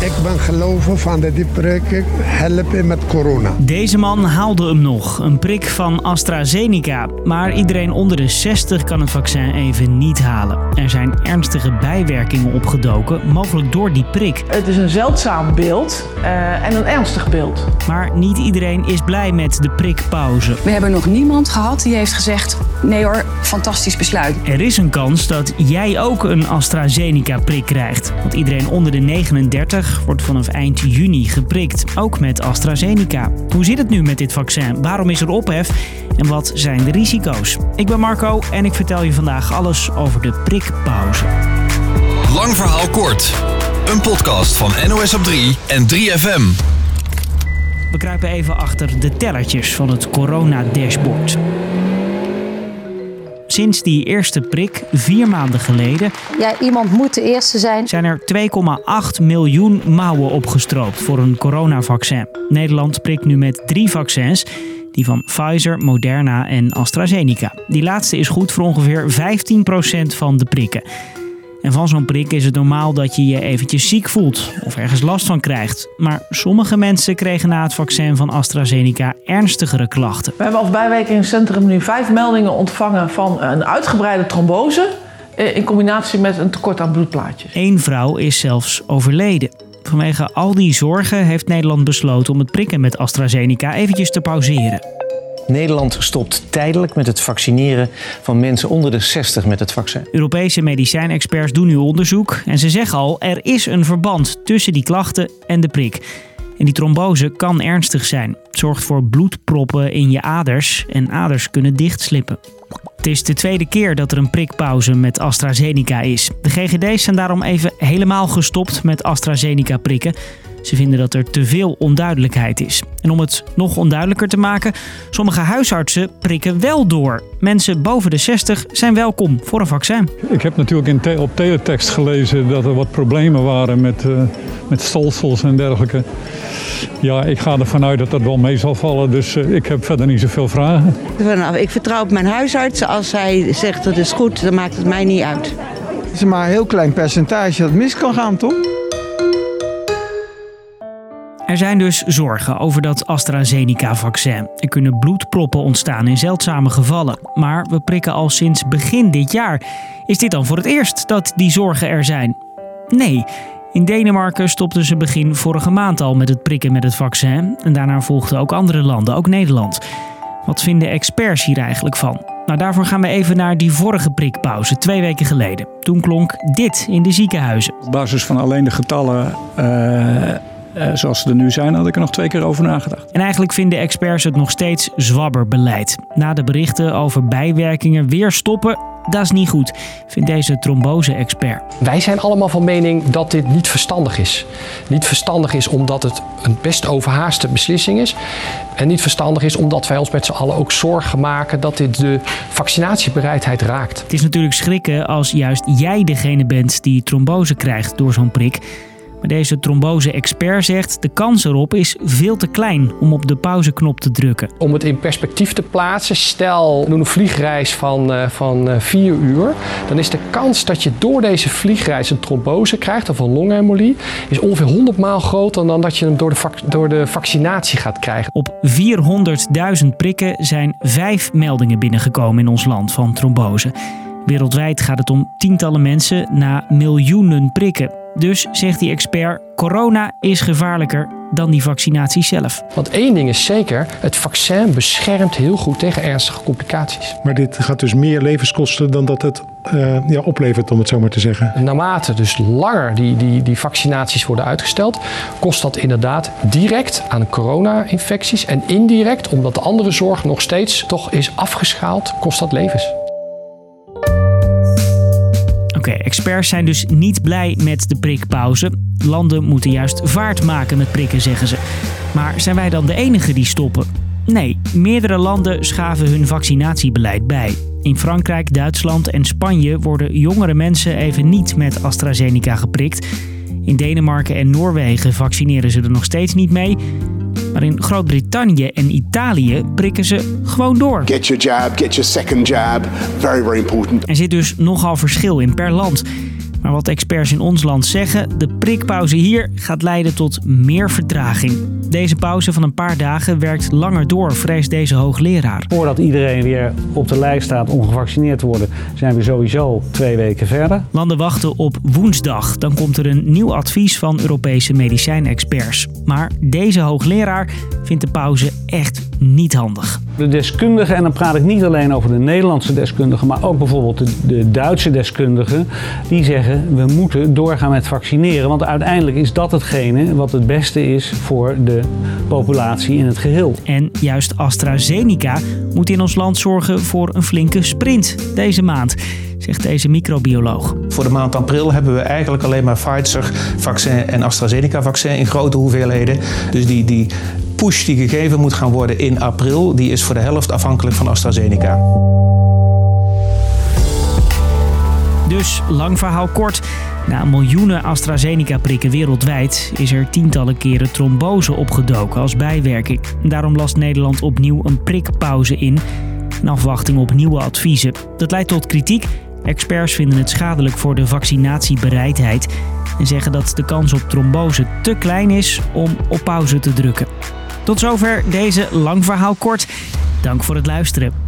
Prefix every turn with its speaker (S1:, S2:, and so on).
S1: Ik ben geloven van dat die prikken helpen met corona.
S2: Deze man haalde hem nog, een prik van AstraZeneca. Maar iedereen onder de 60 kan het vaccin even niet halen. Er zijn ernstige bijwerkingen opgedoken, mogelijk door die prik.
S3: Het is een zeldzaam beeld uh, en een ernstig beeld.
S2: Maar niet iedereen is blij met de prikpauze.
S4: We hebben nog niemand gehad die heeft gezegd: nee hoor, fantastisch besluit.
S2: Er is een kans dat jij ook een AstraZeneca-prik krijgt. Want iedereen onder de 39 wordt vanaf eind juni geprikt, ook met AstraZeneca. Hoe zit het nu met dit vaccin? Waarom is er ophef? En wat zijn de risico's? Ik ben Marco en ik vertel je vandaag alles over de prikpauze.
S5: Lang verhaal kort. Een podcast van NOS op 3 en 3FM.
S2: We kruipen even achter de tellertjes van het corona-dashboard. Sinds die eerste prik, vier maanden geleden.
S6: Ja, iemand moet de eerste zijn.
S2: Zijn er 2,8 miljoen mouwen opgestroopt voor een coronavaccin. Nederland prikt nu met drie vaccins. Die van Pfizer, Moderna en AstraZeneca. Die laatste is goed voor ongeveer 15% van de prikken. En van zo'n prik is het normaal dat je je eventjes ziek voelt of ergens last van krijgt. Maar sommige mensen kregen na het vaccin van AstraZeneca ernstigere klachten.
S3: We hebben als bijwerkingscentrum nu vijf meldingen ontvangen van een uitgebreide trombose eh, in combinatie met een tekort aan bloedplaatjes.
S2: Eén vrouw is zelfs overleden. Vanwege al die zorgen heeft Nederland besloten om het prikken met AstraZeneca eventjes te pauzeren.
S7: Nederland stopt tijdelijk met het vaccineren van mensen onder de 60 met het vaccin.
S2: Europese medicijnexperts doen nu onderzoek en ze zeggen al: er is een verband tussen die klachten en de prik. En die trombose kan ernstig zijn. Het zorgt voor bloedproppen in je aders en aders kunnen dichtslippen. Het is de tweede keer dat er een prikpauze met AstraZeneca is. De GGD's zijn daarom even helemaal gestopt met AstraZeneca prikken. Ze vinden dat er te veel onduidelijkheid is. En om het nog onduidelijker te maken, sommige huisartsen prikken wel door. Mensen boven de 60 zijn welkom voor een vaccin.
S8: Ik heb natuurlijk in op teletext gelezen dat er wat problemen waren met, uh, met stolsels en dergelijke. Ja, ik ga ervan uit dat dat wel mee zal vallen, dus uh, ik heb verder niet zoveel vragen.
S9: Ik vertrouw op mijn huisarts. Als hij zegt dat is goed, dan maakt het mij niet uit.
S10: Het is maar een heel klein percentage dat mis kan gaan, toch?
S2: Er zijn dus zorgen over dat AstraZeneca-vaccin. Er kunnen bloedproppen ontstaan in zeldzame gevallen. Maar we prikken al sinds begin dit jaar. Is dit dan voor het eerst dat die zorgen er zijn? Nee. In Denemarken stopten ze begin vorige maand al met het prikken met het vaccin. En daarna volgden ook andere landen, ook Nederland. Wat vinden experts hier eigenlijk van? Nou, daarvoor gaan we even naar die vorige prikpauze, twee weken geleden. Toen klonk dit in de ziekenhuizen.
S8: Op basis van alleen de getallen uh, uh, zoals ze er nu zijn, had ik er nog twee keer over nagedacht.
S2: En eigenlijk vinden experts het nog steeds zwabberbeleid. Na de berichten over bijwerkingen weer stoppen, dat is niet goed, vindt deze trombose-expert.
S11: Wij zijn allemaal van mening dat dit niet verstandig is. Niet verstandig is omdat het een best overhaaste beslissing is. En niet verstandig is omdat wij ons met z'n allen ook zorgen maken dat dit de vaccinatiebereidheid raakt.
S2: Het is natuurlijk schrikken als juist jij degene bent die trombose krijgt door zo'n prik. Maar deze trombose-expert zegt de kans erop is veel te klein om op de pauzeknop te drukken.
S11: Om het in perspectief te plaatsen, stel doen een vliegreis van, uh, van uh, vier uur, dan is de kans dat je door deze vliegreis een trombose krijgt of een longembolie, is ongeveer 100 maal groter dan dat je hem door de, door de vaccinatie gaat krijgen.
S2: Op 400.000 prikken zijn vijf meldingen binnengekomen in ons land van trombose. Wereldwijd gaat het om tientallen mensen na miljoenen prikken. Dus zegt die expert: corona is gevaarlijker dan die vaccinatie zelf.
S11: Want één ding is zeker: het vaccin beschermt heel goed tegen ernstige complicaties.
S12: Maar dit gaat dus meer levens kosten dan dat het uh, ja, oplevert, om het zo maar te zeggen.
S11: Naarmate dus langer die, die, die vaccinaties worden uitgesteld, kost dat inderdaad direct aan corona-infecties en indirect, omdat de andere zorg nog steeds toch is afgeschaald, kost dat levens.
S2: Oké, experts zijn dus niet blij met de prikpauze. Landen moeten juist vaart maken met prikken, zeggen ze. Maar zijn wij dan de enige die stoppen? Nee, meerdere landen schaven hun vaccinatiebeleid bij. In Frankrijk, Duitsland en Spanje worden jongere mensen even niet met AstraZeneca geprikt. In Denemarken en Noorwegen vaccineren ze er nog steeds niet mee. Maar in Groot-Brittannië en Italië prikken ze gewoon door.
S13: Get your jab, get your second jab. Very, very important.
S2: Er zit dus nogal verschil in per land. Maar wat experts in ons land zeggen, de prikpauze hier gaat leiden tot meer vertraging. Deze pauze van een paar dagen werkt langer door, vreest deze hoogleraar.
S13: Voordat iedereen weer op de lijst staat om gevaccineerd te worden, zijn we sowieso twee weken verder.
S2: Landen wachten op woensdag. Dan komt er een nieuw advies van Europese medicijnexperts. Maar deze hoogleraar vindt de pauze echt niet handig.
S13: De deskundigen, en dan praat ik niet alleen over de Nederlandse deskundigen, maar ook bijvoorbeeld de, de Duitse deskundigen, die zeggen we moeten doorgaan met vaccineren. Want uiteindelijk is dat hetgene wat het beste is voor de populatie in het geheel.
S2: En juist AstraZeneca moet in ons land zorgen voor een flinke sprint deze maand zegt deze microbioloog.
S7: Voor de maand april hebben we eigenlijk alleen maar Pfizer-vaccin en AstraZeneca-vaccin in grote hoeveelheden. Dus die, die push die gegeven moet gaan worden in april, die is voor de helft afhankelijk van AstraZeneca.
S2: Dus lang verhaal kort. Na miljoenen AstraZeneca-prikken wereldwijd is er tientallen keren trombose opgedoken als bijwerking. Daarom last Nederland opnieuw een prikpauze in. In afwachting op nieuwe adviezen. Dat leidt tot kritiek. Experts vinden het schadelijk voor de vaccinatiebereidheid en zeggen dat de kans op trombose te klein is om op pauze te drukken. Tot zover deze lang verhaal kort. Dank voor het luisteren.